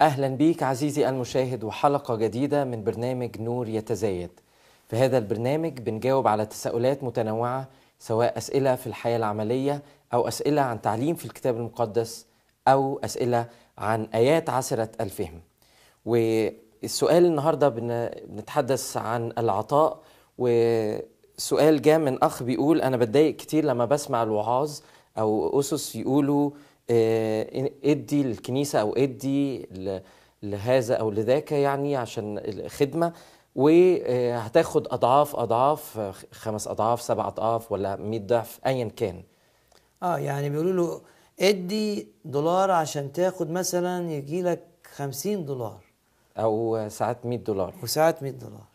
أهلا بيك عزيزي المشاهد وحلقة جديدة من برنامج نور يتزايد. في هذا البرنامج بنجاوب على تساؤلات متنوعة سواء أسئلة في الحياة العملية أو أسئلة عن تعليم في الكتاب المقدس أو أسئلة عن آيات عسرة الفهم. والسؤال النهاردة بن- بنتحدث عن العطاء وسؤال جاء من أخ بيقول أنا بتضايق كتير لما بسمع الوعاظ أو أسس يقولوا إدي للكنيسة أو إدي لهذا أو لذاك يعني عشان الخدمة. وهتاخد أضعاف أضعاف آه، خمس أضعاف سبع أضعاف ولا 100 ضعف أيا كان. آه يعني بيقولوا له إدي دولار عشان تاخد مثلا يجي لك 50 دولار. أو ساعات 100 دولار. وساعات 100 دولار.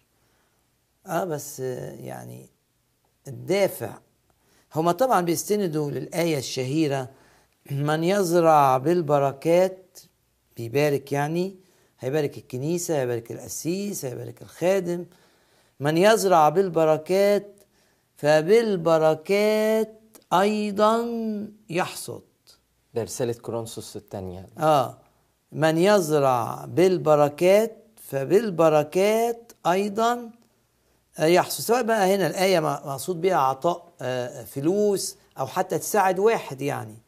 آه بس آه، يعني الدافع. هما طبعا بيستندوا للآية الشهيرة من يزرع بالبركات بيبارك يعني هيبارك الكنيسة هيبارك القسيس هيبارك الخادم. من يزرع بالبركات فبالبركات أيضا يحصد. ده رسالة كورنثوس الثانية. آه. من يزرع بالبركات فبالبركات أيضا يحصل سواء بقى هنا الآية مقصود بها عطاء آه، فلوس أو حتى تساعد واحد يعني. آه،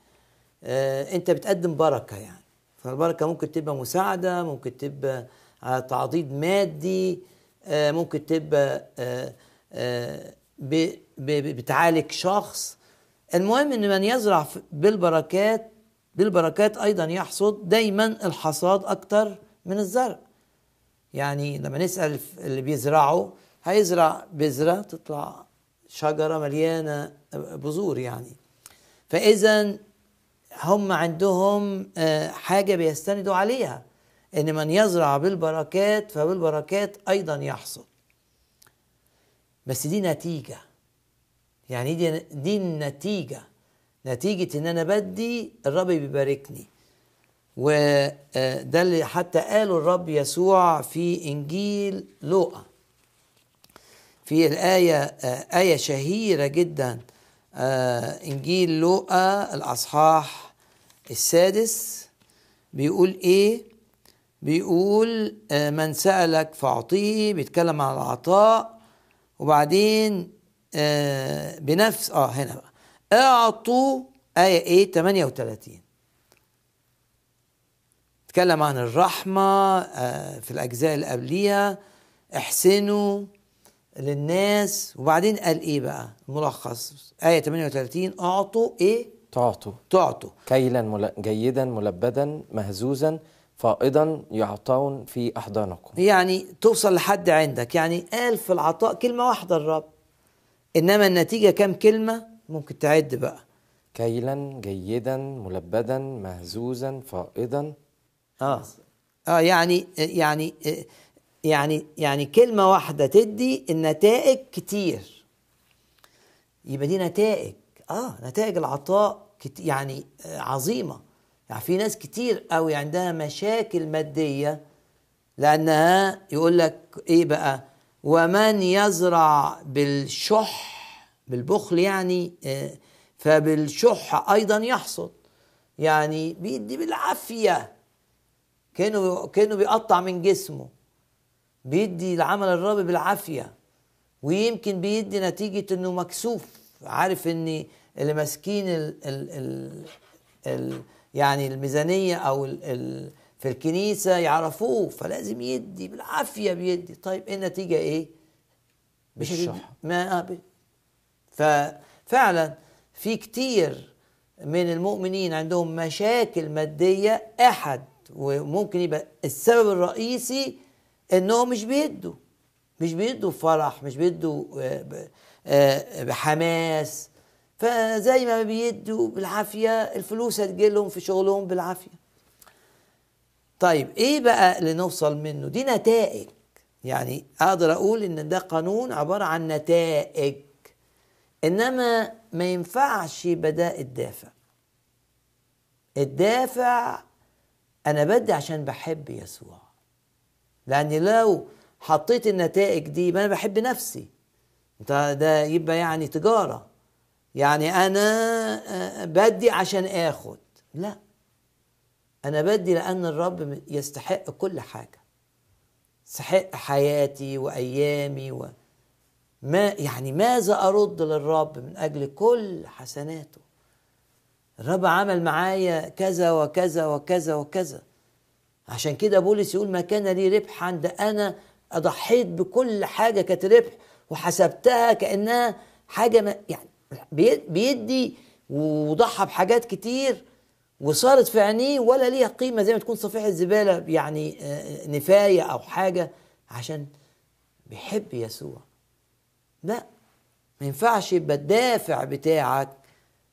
انت بتقدم بركة يعني. فالبركة ممكن تبقى مساعدة ممكن تبقى آه، تعضيد مادي آه، ممكن تبقى آه، آه، بتعالج شخص. المهم إن من يزرع بالبركات بالبركات أيضا يحصد دايما الحصاد أكتر من الزرع. يعني لما نسأل اللي بيزرعوا هيزرع بذرة تطلع شجرة مليانة بذور يعني. فاذا هم عندهم آه، حاجة بيستندوا عليها إن من يزرع بالبركات فبالبركات أيضا يحصد بس دي نتيجة. يعني دي دي النتيجة. نتيجة إن أنا بدي الرب بيباركني. وده اللي حتى قاله الرب يسوع في إنجيل لوقا. في الآية آه، آية شهيرة جدا. آه، إنجيل لوقا الأصحاح السادس بيقول إيه؟ بيقول آه، من سألك فأعطيه بيتكلم عن العطاء. وبعدين آه، بنفس آه هنا بقى. أعطوا آية إيه؟ 38 اتكلم عن الرحمة آه، في الأجزاء اللي قبليها. أحسنوا للناس. وبعدين قال إيه بقى؟ الملخص آية 38 أعطوا إيه؟ تعطوا. تعطوا. كيلا مل... جيدا ملبدا مهزوزا فائضا يعطون في أحضانكم. يعني توصل لحد عندك. يعني قال في العطاء كلمة واحدة الرب. إنما النتيجة كام كلمة؟ ممكن تعد بقى. كيلا جيدا ملبدا مهزوزا فائضا. آه. آه يعني يعني يعني يعني كلمة واحدة تدي النتائج كتير. يبقى دي نتائج. آه نتائج العطاء كت يعني آه، عظيمة. يعني في ناس كتير قوي عندها مشاكل مادية لأنها يقول لك إيه بقى؟ ومن يزرع بالشح بالبخل يعني آه، فبالشح أيضا يحصد. يعني بيدي بالعافية. كأنه كأنه بيقطع من جسمه. بيدي العمل الرب بالعافية ويمكن بيدي نتيجة إنه مكسوف عارف ان اللي ماسكين ال ال ال ال يعني الميزانية أو ال ال في الكنيسة يعرفوه فلازم يدي بالعافية بيدي طيب إيه النتيجة إيه؟ مش. ما آه، ب- ففعلا في كتير من المؤمنين عندهم مشاكل مادية أحد وممكن يبقى السبب الرئيسي انهم مش بيدوا مش بيدوا فرح مش بيدوا آه، ب- آه، بحماس فزي ما بيدوا بالعافية الفلوس هتجيلهم في شغلهم بالعافية. طيب إيه بقى اللي نوصل منه؟ دي نتائج. يعني أقدر أقول إن ده قانون عبارة عن نتائج. إنما ما ينفعش بداء الدافع. الدافع أنا بدي عشان بحب يسوع. لاني لو حطيت النتائج دي ما أنا بحب نفسي. ده يبقى يعني تجارة. يعني أنا آه، بدي عشان آخد. لا. أنا بدي لأن الرب يستحق كل حاجة. يستحق حياتي وأيامي و ما يعني ماذا أرد للرب من أجل كل حسناته؟ الرب عمل معايا كذا وكذا وكذا وكذا. عشان كده بولس يقول ما كان لي ربحا ده أنا أضحيت بكل حاجة كانت ربح وحسبتها كأنها حاجة ما يعني بي- بيدي وضحى بحاجات كتير وصارت في عينيه ولا ليها قيمة زي ما تكون صفيحه زباله يعني آه، نفاية أو حاجة عشان بيحب يسوع. لا ما ينفعش يبقى الدافع بتاعك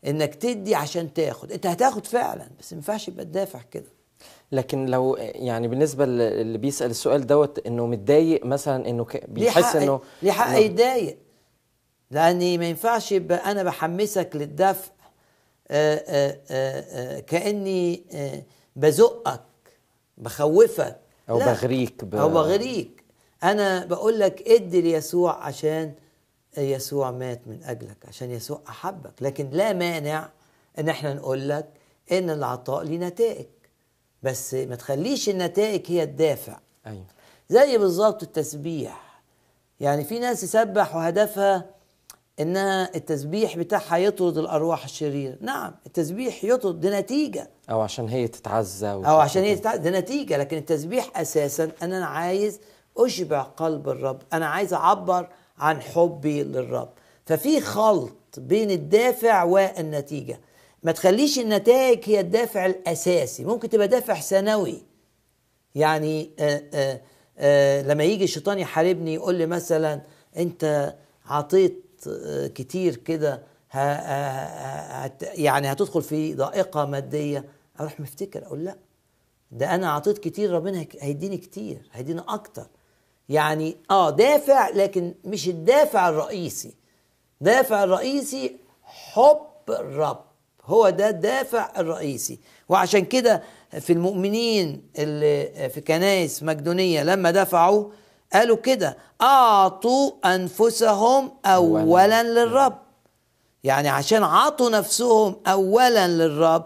إنك تدي عشان تاخد. أنت هتاخد فعلا بس ما ينفعش يبقى الدافع كده. لكن لو يعني بالنسبة اللي بيسأل السؤال دوت إنه متضايق مثلا إنه بيحس إنه ليه حق يتضايق؟ لأني ما ينفعش يبقى أنا بحمسك للدفع آآ آآ آآ كأني آه، بزقك بخوفك. أو لا. بغريك ب... أو بغريك. أنا بقول لك ادي ليسوع عشان يسوع مات من أجلك عشان يسوع أحبك. لكن لا مانع إن إحنا نقول لك إن العطاء ليه نتائج. بس ما تخليش النتائج هي الدافع. أيوه. زي بالظبط التسبيح. يعني في ناس يسبح وهدفها إنها التسبيح بتاعها يطرد الأرواح الشريرة. نعم التسبيح يطرد دي نتيجة. أو عشان هي تتعزى أو عشان هي تتع- ده نتيجة. لكن التسبيح أساسا ان أنا عايز أشبع قلب الرب. أنا عايز أعبر عن حبي للرب. ففي خلط بين الدافع والنتيجة. ما تخليش النتائج هي الدافع الأساسي ممكن تبقى دافع ثانوي يعني آآ آآ آآ لما يجي الشيطان يحاربني يقول لي مثلا أنت عطيت آه، كتير كده يعني هتدخل في ضائقة مادية. أروح مفتكر أقول لأ ده أنا عطيت كتير ربنا هيديني كتير هيديني أكتر. يعني آه دافع لكن مش الدافع الرئيسي. دافع الرئيسي حب الرب هو ده الدافع الرئيسي. وعشان كده في المؤمنين اللي في كنائس مقدونية لما دفعوا قالوا كده أعطوا أنفسهم أولا للرب. يعني عشان عطوا نفسهم أولا للرب.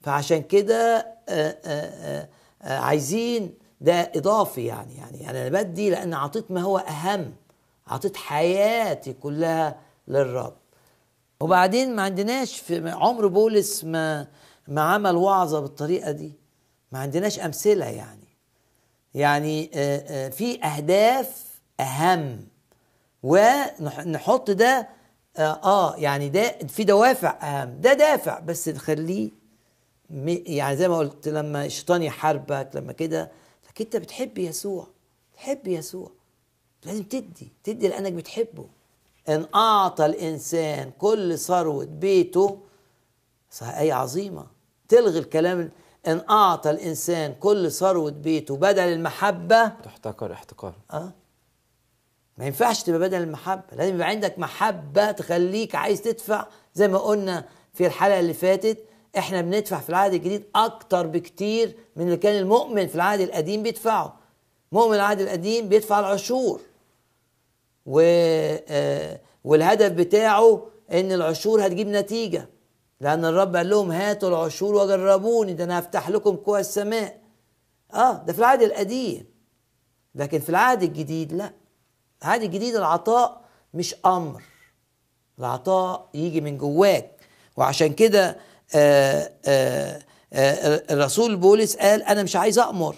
فعشان كده آه، آه، آه، عايزين ده إضافي يعني. يعني أنا بدي لأن عطيت ما هو أهم. عطيت حياتي كلها للرب. وبعدين ما عندناش في عمر بولس ما ما عمل وعظة بالطريقة دي. ما عندناش أمثلة يعني. يعني آه، آه، في أهداف أهم. ونحط ده آه, آه يعني ده في دوافع أهم. ده دافع بس نخليه م- يعني زي ما قلت لما الشيطان يحاربك لما كده. لكن أنت بتحب يسوع. تحب يسوع. لازم تدي. تدي لأنك بتحبه. إن أعطى الإنسان كل ثروة بيته صح إيه عظيمة. تلغي الكلام إن أعطى الإنسان كل ثروة بيته بدل المحبة. تحتقر احتقار. آه. ما ينفعش تبقى بدل المحبة. لازم يبقى عندك محبة تخليك عايز تدفع. زي ما قلنا في الحلقة اللي فاتت إحنا بندفع في العهد الجديد أكتر بكتير من اللي كان المؤمن في العهد القديم بيدفعه. مؤمن العهد القديم بيدفع العشور. و آه، والهدف بتاعه إن العشور هتجيب نتيجة. لأن الرب قال لهم هاتوا العشور وجربوني ده أنا هفتح لكم قوى السماء. آه ده في العهد القديم. لكن في العهد الجديد لا. العهد الجديد العطاء مش أمر. العطاء يجي من جواك. وعشان كده آه، آه، الرسول بولس قال أنا مش عايز أمر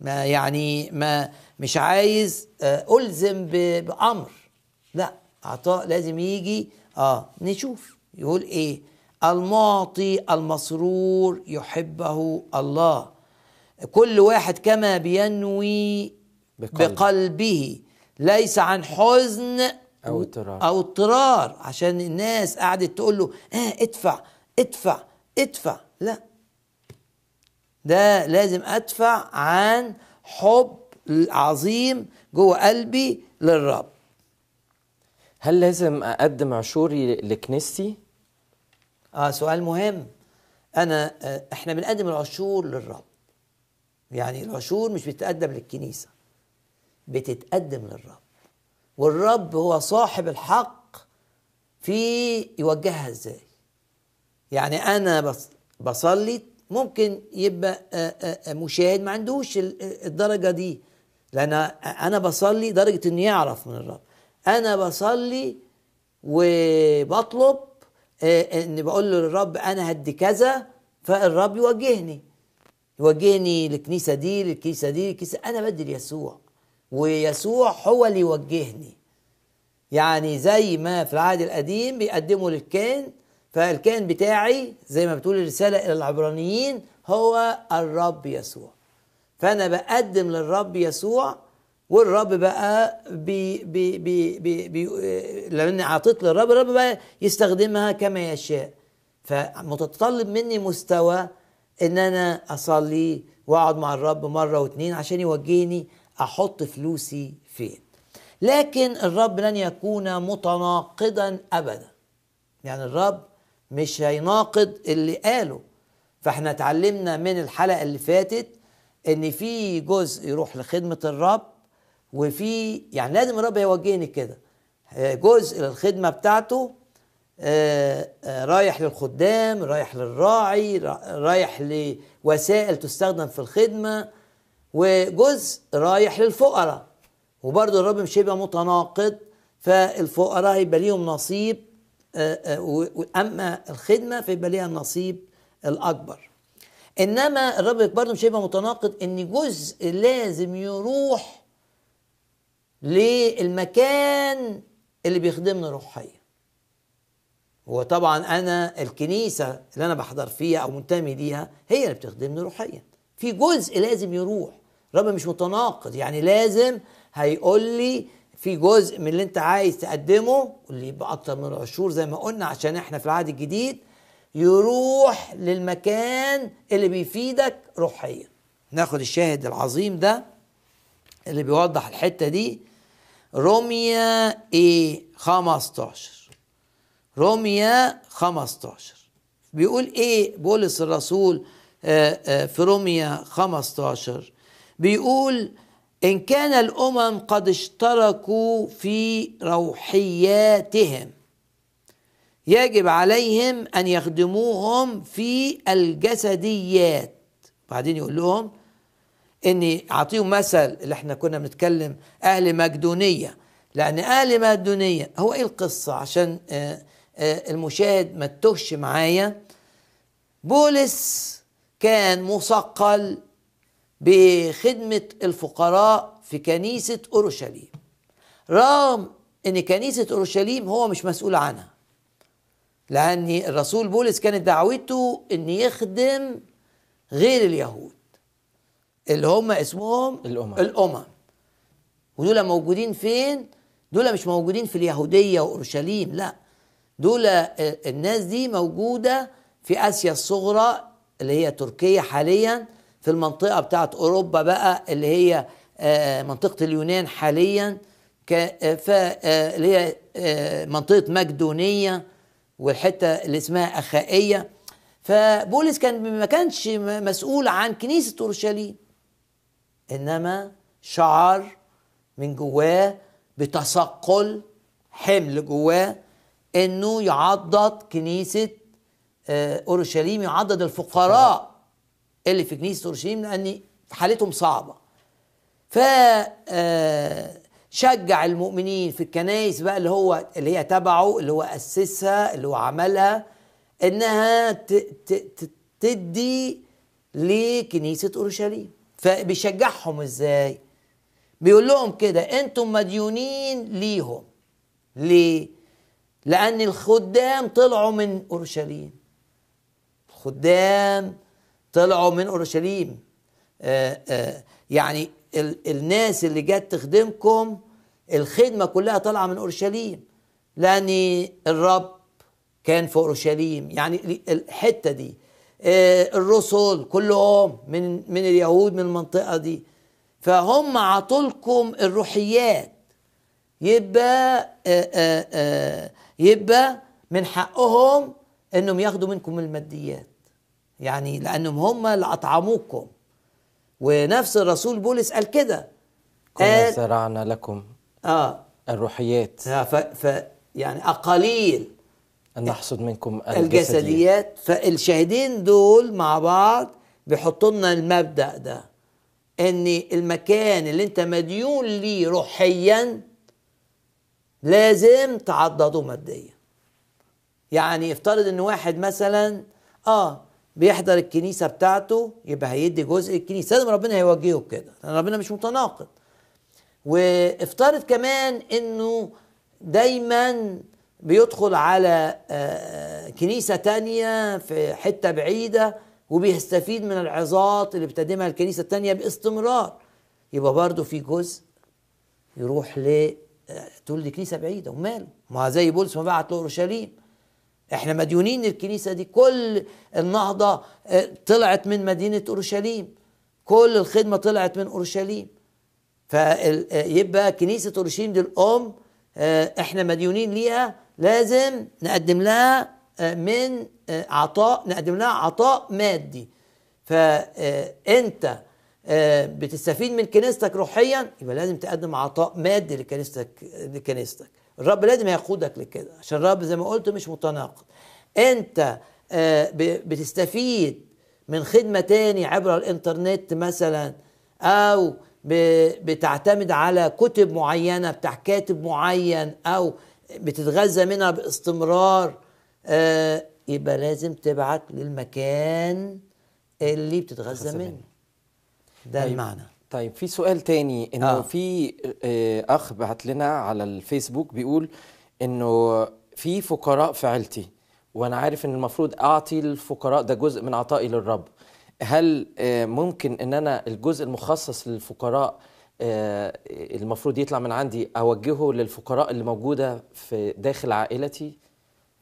ما يعني ما مش عايز آه، ألزم ب- بأمر. لا عطاء لازم يجي آه نشوف. يقول إيه؟ المعطي المسرور يحبه الله. كل واحد كما بينوي بقلب. بقلبه. ليس عن حزن أو اضطرار. أو اضطرار. عشان الناس قعدت تقول له آه ادفع ادفع ادفع. لا. ده لازم أدفع عن حب عظيم جوه قلبي للرب. هل لازم أقدم عشوري لكنيستي؟ آه سؤال مهم. أنا آه إحنا بنقدم العشور للرب. يعني العشور مش بتتقدم للكنيسة بتتقدم للرب. والرب هو صاحب الحق في يوجهها إزاي. يعني أنا بص بصلي ممكن يبقى آه، آه، مشاهد ما عندوش ال- الدرجة دي. لأن أنا بصلي درجة انه يعرف من الرب. أنا بصلي وبطلب آه، إن بقول للرب أنا هدي كذا فالرب يوجهني. يوجهني للكنيسة دي للكنيسة دي للكنيسة. أنا بدي ليسوع ويسوع هو اللي يوجهني. يعني زي ما في العهد القديم بيقدموا للكاهن فالكاهن بتاعي زي ما بتقول الرسالة إلى العبرانيين هو الرب يسوع. فأنا بقدم للرب يسوع والرب بقى بي بي بي بي بي لأني أعطيت للرب الرب بقى يستخدمها كما يشاء. فمتطلب مني مستوى إن أنا أصلي وأقعد مع الرب مرة واتنين عشان يوجهني أحط فلوسي فين. لكن الرب لن يكون متناقضا ابدا. يعني الرب مش هيناقض اللي قاله. فإحنا اتعلمنا من الحلقة اللي فاتت إن في جزء يروح لخدمة الرب وفي يعني لازم الرب يوجهني كده. آه، جزء للخدمة بتاعته آه، آه، رايح للخدام رايح للراعي را- رايح لوسائل تستخدم في الخدمة وجزء رايح للفقراء. وبرضه الرب مش هيبقى متناقض فالفقراء هيبقى ليهم نصيب اما الخدمة فيبقى ليها النصيب الأكبر. إنما الرب برضه مش هيبقى متناقض إن جزء لازم يروح للمكان اللي بيخدمنا روحيا. وطبعا أنا الكنيسة اللي أنا بحضر فيها أو منتمي ليها هي اللي بتخدمني روحيا. في جزء لازم يروح. الرب مش متناقض. يعني لازم هيقول لي في جزء من اللي أنت عايز تقدمه واللي يبقى أكتر من العشور زي ما قلنا عشان إحنا في العهد الجديد يروح للمكان اللي بيفيدك روحيا. ناخد الشاهد العظيم ده اللي بيوضح الحتة دي. روميا إيه؟ 15 روميا 15 بيقول إيه؟ بولس الرسول آه، آه، في روميا 15 بيقول إن كان الأمم قد اشتركوا في روحياتهم. يجب عليهم أن يخدموهم في الجسديات. بعدين يقول لهم إني أعطيهم مثل اللي إحنا كنا بنتكلم أهل مقدونية. لأن أهل مقدونية هو إيه القصة؟ عشان آه، آه، المشاهد ما تتوهش معايا. بولس كان مثقل بخدمة الفقراء في كنيسة أورشليم. رغم إن كنيسة أورشليم هو مش مسؤول عنها. لأن الرسول بولس كانت دعوته إن يخدم غير اليهود اللي هم اسمهم الأمم. الأمم. ودول موجودين فين؟ دول مش موجودين في اليهودية وأورشليم لا. دول آه، الناس دي موجودة في آسيا الصغرى اللي هي تركيا حاليا في المنطقة بتاعت أوروبا بقى اللي هي آه، منطقة اليونان حاليا آه، اللي هي منطقة مقدونية. والحته اللي اسمها أخائية. فبولس كان ما كانش مسؤول عن كنيسة أورشليم إنما شعر من جواه بتثقل حمل جواه إنه يعضد كنيسة آه، أورشليم يعضد الفقراء اللي في كنيسة أورشليم لأن حالتهم صعبة. ف آه، شجع المؤمنين في الكنائس بقى اللي هو اللي هي تبعه اللي هو أسسها اللي هو عملها إنها تدي لكنيسة أورشليم. فبيشجعهم إزاي؟ بيقول لهم كده أنتم مديونين ليهم. ليه؟ لأن الخدام طلعوا من أورشليم. الخدام طلعوا من أورشليم. آه آه يعني ال الناس اللي جت تخدمكم الخدمة كلها طالعة من أورشليم. لأن الرب كان في أورشليم. يعني الحتة دي. آه الرسل كلهم من من اليهود من المنطقة دي. فهم عطولكم الروحيات. يبقى آآ آآ يبقى من حقهم إنهم ياخدوا منكم الماديات. يعني لأنهم هم اللي أطعموكم. ونفس الرسول بولس قال كده. كنا زرعنا لكم آه. الروحيات. ف, ف يعني اقاليل أن نحصد منكم الجسديات, الجسديات. فالشاهدين دول مع بعض بيحطوا لنا المبدأ ده إن المكان اللي أنت مديون ليه روحيا لازم تعضده ماديا. يعني افترض إن واحد مثلا آه بيحضر الكنيسة بتاعته يبقى هيدي جزء الكنيسة. لازم ربنا هيوجهه كده لأن ربنا مش متناقض. وافترض كمان إنه دايما بيدخل على كنيسة تانية في حتة بعيدة وبيستفيد من العظات اللي بتقدمها الكنيسة التانية باستمرار. يبقى برضه في جزء يروح ل تقول دي كنيسة بعيدة وماله. ما زي بولس ما بعت لاورشليم إحنا مديونين للكنيسه دي. كل النهضة طلعت من مدينة أورشليم. كل الخدمة طلعت من أورشليم. فيبقى كنيسة أورشليم دي الأم إحنا مديونين ليها. لازم نقدم لها من عطاء نقدم لها عطاء مادي. فانت بتستفيد من كنيستك روحيا يبقى لازم تقدم عطاء مادي لكنيستك لكنيستك. الرب لازم هيقودك لكده عشان الرب زي ما قلت مش متناقض. انت بتستفيد من خدمة تاني عبر الإنترنت مثلا أو بتعتمد على كتب معينة بتاع كاتب معين أو بتتغذى منها باستمرار يبقى لازم تبعت للمكان اللي بتتغذى منه. ده طيب. المعنى. طيب في سؤال تاني إنه آه. في آه، أخ بعت لنا على الفيسبوك بيقول إنه في فقراء في عيلتي وأنا عارف إن المفروض أعطي الفقراء ده جزء من عطائي للرب. هل آه، ممكن إن أنا الجزء المخصص للفقراء آه، المفروض يطلع من عندي أوجهه للفقراء اللي موجودة في داخل عائلتي؟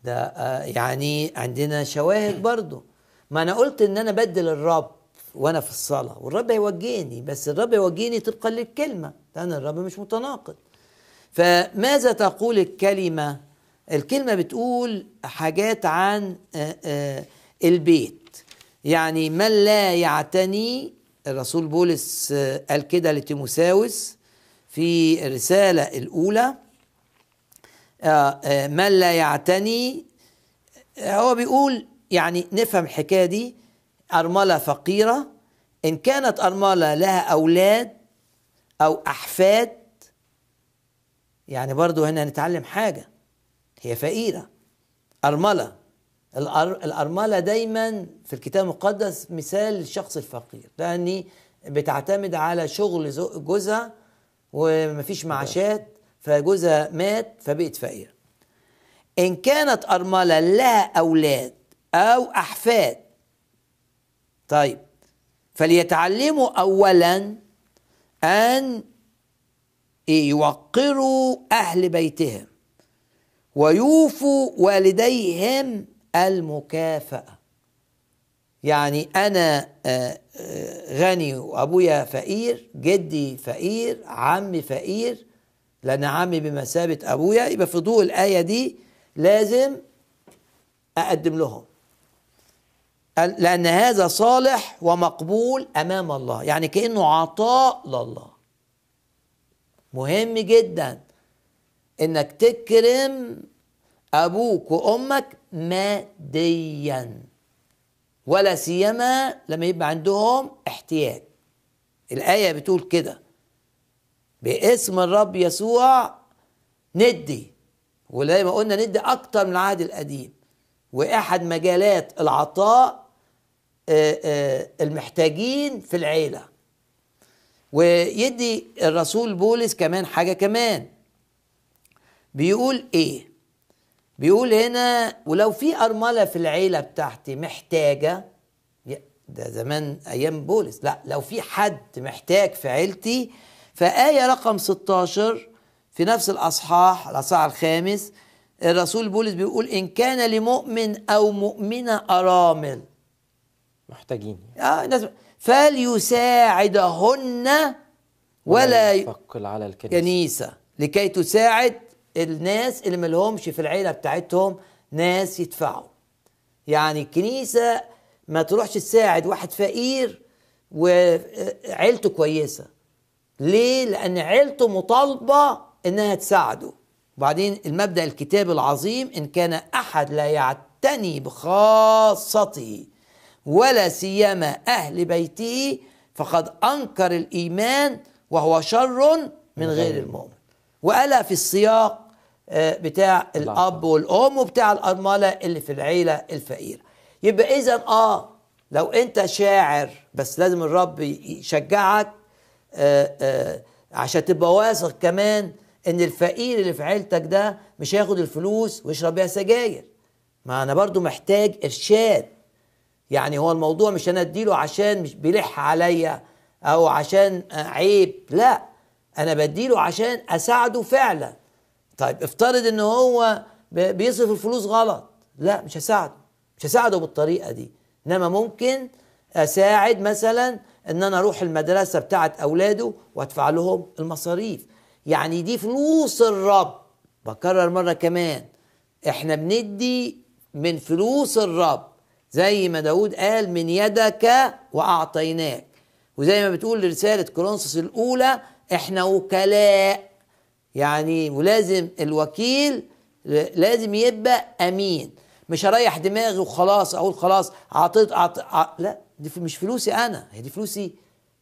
ده يعني عندنا شواهد برضو. ما أنا قلت إن أنا بدل الرب وأنا في الصلاة والرب هيوجهني بس الرب يوجهني طبقا للكلمة لأن الرب مش متناقض. فماذا تقول الكلمة؟ الكلمة بتقول حاجات عن آه، آه، البيت. يعني من لا يعتني الرسول بولس آه، قال كده لتيموساوس في الرسالة الأولى من لا يعتني هو بيقول يعني نفهم الحكاية دي أرملة فقيرة إن كانت أرملة لها أولاد أو أحفاد يعني برضو هنا نتعلم حاجة هي فقيرة. أرملة الأر- الأرملة دايما في الكتاب المقدس مثال للشخص الفقير لأني بتعتمد على شغل جوزها ومفيش معاشات فجوزها مات فبقت فقيره إن كانت أرملة لها أولاد أو أحفاد طيب. فليتعلموا اولا أن يوقروا أهل بيتهم ويوفوا والديهم المكافأة. يعني أنا آه، آه، غني وأبويا فقير جدي فقير عمي فقير. لأن عمي بمثابة أبويا يبقى في ضوء الآية دي لازم أقدم لهم. لأن هذا صالح ومقبول أمام الله يعني كأنه عطاء لله. مهم جدا إنك تكرم أبوك وأمك ماديا ولا سيما لما يبقى عندهم احتياج. الآية بتقول كده باسم الرب يسوع ندي وزي ما قلنا ندي أكتر من العهد القديم وأحد مجالات العطاء المحتاجين في العيلة. ويدي الرسول بولس كمان حاجة كمان. بيقول إيه؟ بيقول هنا ولو في أرملة في العيلة بتاعتي محتاجة ده زمان أيام بولس. لا لو في حد محتاج في عيلتي فآية رقم 16 في نفس الأصحاح الأصحاح الخامس الرسول بولس بيقول إن كان لمؤمن أو مؤمنة أرامل. محتاجين. آه الناس فليساعدهن ولا يثقل على الكنيسة كنيسة. لكي تساعد الناس اللي ملهمش في العيلة بتاعتهم ناس يدفعوا. يعني الكنيسة ما تروحش تساعد واحد فقير وعيلته كويسة. ليه؟ لأن عيلته مطالبة إنها تساعده. وبعدين المبدأ الكتاب العظيم إن كان أحد لا يعتني بخاصته. ولا سيما أهل بيته فقد أنكر الإيمان وهو شر من غير المؤمن. وقالها في السياق آه، بتاع الأب والأم وبتاع الأرملة اللي في العيلة الفقيرة. يبقى إذا آه لو أنت شاعر بس لازم الرب يشجعك آه، آه، عشان تبقى واثق كمان إن الفقير اللي في عيلتك ده مش هياخد الفلوس ويشرب بيها سجاير. ما أنا برضو محتاج إرشاد. يعني هو الموضوع مش أنا أديله عشان مش بيلح عليا أو عشان عيب لا أنا بديله عشان أساعده فعلا. طيب افترض إن هو بيصرف الفلوس غلط لا مش هساعده مش هساعده بالطريقة دي. إنما ممكن أساعد مثلا إن أنا أروح المدرسة بتاعت أولاده وأدفع لهم المصاريف. يعني دي فلوس الرب. بكرر مرة كمان إحنا بندي من فلوس الرب. زي ما داود قال من يدك وأعطيناك. وزي ما بتقول رسالة كورنثوس الأولى إحنا وكلاء. يعني ولازم الوكيل لازم يبقى أمين. مش هريح دماغي وخلاص أقول خلاص عطيت عط... ع... لا دي مش فلوسي أنا هي دي فلوسي.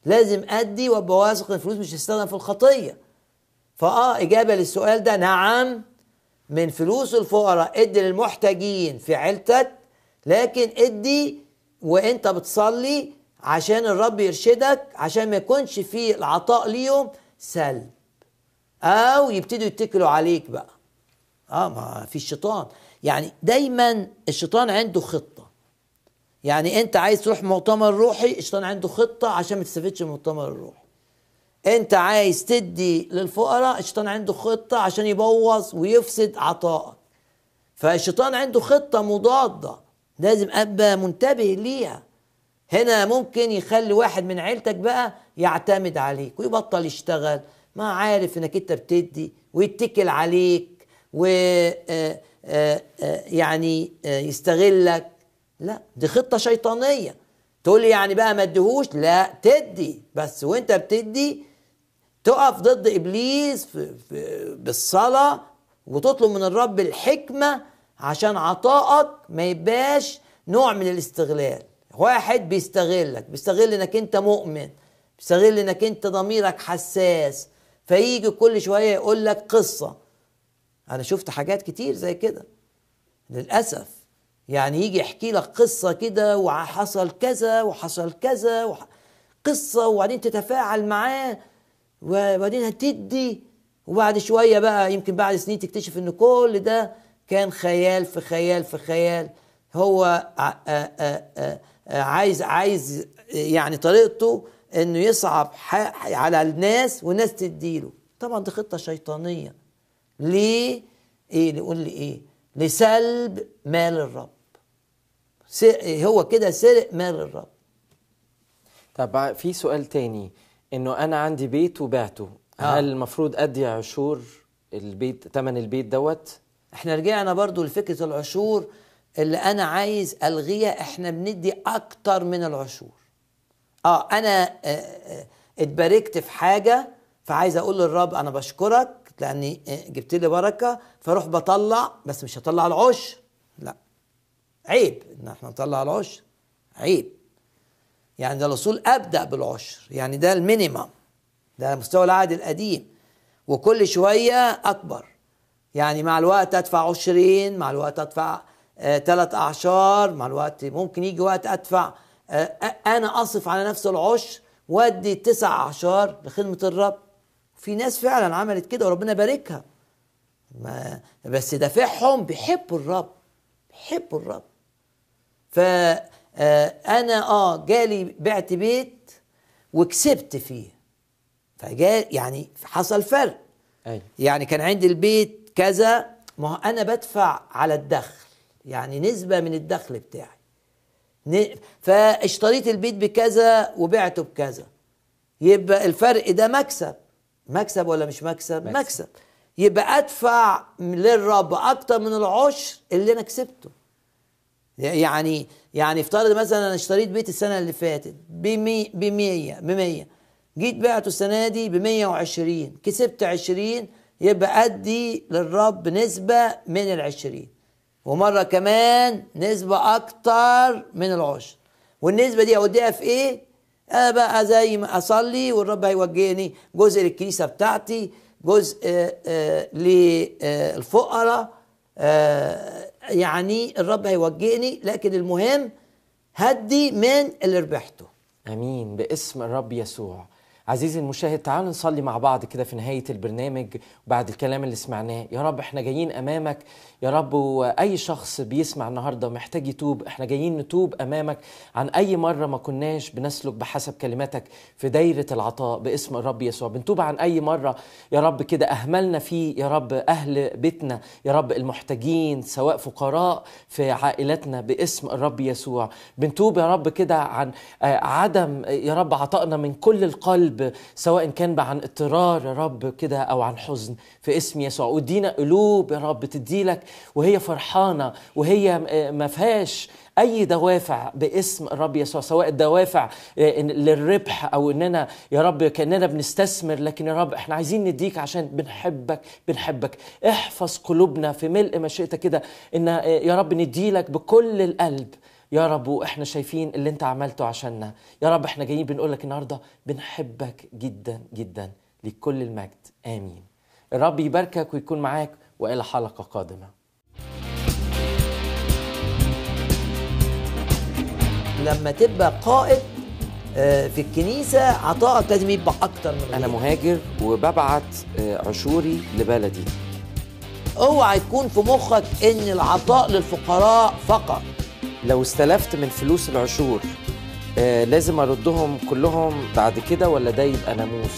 لازم أدي وأبقى واثق إن الفلوس مش هتستخدم في الخطية. فآه إجابة للسؤال ده نعم من فلوس الفقراء ادي للمحتاجين في عيلتك لكن ادي وانت بتصلي عشان الرب يرشدك عشان ما يكونش في العطاء ليهم سلب. أو يبتدوا يتكلوا عليك بقى. آه ما في الشيطان. يعني دايما الشيطان عنده خطة. يعني انت عايز تروح مؤتمر روحي الشيطان عنده خطة عشان ما تستفدش من المؤتمر الروحي. انت عايز تدي للفقراء الشيطان عنده خطة عشان يبوظ ويفسد عطائك. فالشيطان عنده خطة مضادة. لازم أبقى منتبه ليها. هنا ممكن يخلي واحد من عيلتك بقى يعتمد عليك ويبطل يشتغل. ما عارف إنك أنت بتدي ويتكل عليك و آه، آه، آه، يعني يستغلك. لا دي خطة شيطانية. تقول لي يعني بقى ما اديهوش؟ لا تدي. بس وأنت بتدي تقف ضد إبليس في في بالصلاة وتطلب من الرب الحكمة عشان عطائك ما يبقاش نوع من الاستغلال. واحد بيستغلك بيستغل انك انت مؤمن بيستغل انك انت ضميرك حساس. فيجي كل شوية يقول لك قصة. أنا شفت حاجات كتير زي كده. للأسف. يعني يجي يحكي لك قصة كده وحصل كذا وحصل كذا وح... قصة وبعدين تتفاعل معاه وبعدين هتدي. وبعد شوية بقى يمكن بعد سنين تكتشف إن كل ده كان خيال في خيال في خيال. هو ع- آ- آ- آ- آ- عايز عايز يعني طريقته إنه يصعب على الناس والناس تديله. طبعا دي خطة شيطانية. ليه؟ إيه؟ يقول لي إيه؟ لسلب مال الرب. هو كده سرق مال الرب. طب في سؤال تاني إنه أنا عندي بيت وبعته. آه. هل المفروض أدي عشور البيت تمن البيت دوت؟ إحنا رجعنا برضو لفكرة العشور اللي أنا عايز ألغيها إحنا بندي أكتر من العشور. آه أنا آه، آه، اتباركت في حاجة فعايز أقول للرب أنا بشكرك لأني آه، جبت لي بركة فاروح بطلع بس مش هطلع العشر لا. عيب إن إحنا نطلع العشر عيب. يعني ده الرسول أبدأ بالعشر. يعني ده المينيمم. ده مستوى العهد القديم. وكل شوية أكبر. يعني مع الوقت أدفع عشرين مع الوقت أدفع ثلاث أعشار مع الوقت ممكن يجي وقت أدفع آه، أنا أصرف على نفس العشر وأدي تسع أعشار لخدمة الرب. في ناس فعلا عملت كده وربنا باركها. ما بس دافعهم بيحبوا الرب بيحبوا الرب. فأنا آه جالي بعت بيت وكسبت فيه. فجاء يعني حصل فرق. أيوه يعني كان عندي البيت كذا ما هو أنا بدفع على الدخل يعني نسبة من الدخل بتاعي. فاشتريت البيت بكذا وبعته بكذا. يبقى الفرق ده مكسب. مكسب ولا مش مكسب؟ مكسب. مكسب, يبقى أدفع للرب أكتر من العشر اللي أنا كسبته. يعني يعني افترض مثلا أنا اشتريت بيت السنة اللي فاتت ب 100 ب 100 ب 100 جيت بعته السنة دي ب 120 كسبت 20 يبقى ادي للرب نسبة من ال 20 ومرة كمان نسبة أكتر من العشر. والنسبة دي أوديها في إيه؟ أنا بقى زي ما أصلي والرب هيوجهني جزء للكنيسة بتاعتي جزء آه، آه، للفقراء. آه، يعني الرب هيوجهني لكن المهم هدي من اللي ربحته. آمين باسم الرب يسوع. عزيزي المشاهد تعالوا نصلي مع بعض كده في نهاية البرنامج بعد الكلام اللي سمعناه. يا رب إحنا جايين أمامك يا رب وأي شخص بيسمع النهاردة محتاج يتوب إحنا جايين نتوب أمامك عن أي مرة ما كناش بنسلك بحسب كلماتك في دايرة العطاء باسم الرب يسوع. بنتوب عن أي مرة يا رب كده أهملنا فيه يا رب أهل بيتنا يا رب المحتاجين سواء فقراء في عائلتنا باسم الرب يسوع. بنتوب يا رب كده عن آه، عدم يا رب عطائنا من كل القلب سواء كان عن اضطرار يا رب كده أو عن حزن في اسم يسوع. وادينا قلوب يا رب تديلك وهي فرحانة وهي ما فيهاش أي دوافع باسم الرب يسوع سواء الدوافع آه، للربح أو إننا يا رب كأننا بنستثمر لكن يا رب إحنا عايزين نديك عشان بنحبك بنحبك. احفظ قلوبنا في ملء مشيئتك كده إن آه، يا رب نديلك بكل القلب. يا رب وإحنا شايفين اللي أنت عملته عشاننا. يا رب إحنا جايين بنقول لك النهارده بنحبك جدا جدا لكل المجد. آمين. الرب يباركك ويكون معاك وإلى حلقة قادمة. لما تبقى قائد آه، في الكنيسة عطائك لازم يبقى أكتر من أنا. مهاجر وببعت آه، عشوري لبلدي. اوعى يكون في مخك إن العطاء للفقراء فقط لو استلفت من فلوس العشور آه، لازم أردهم كلهم بعد كده ولا ده يبقى ناموس؟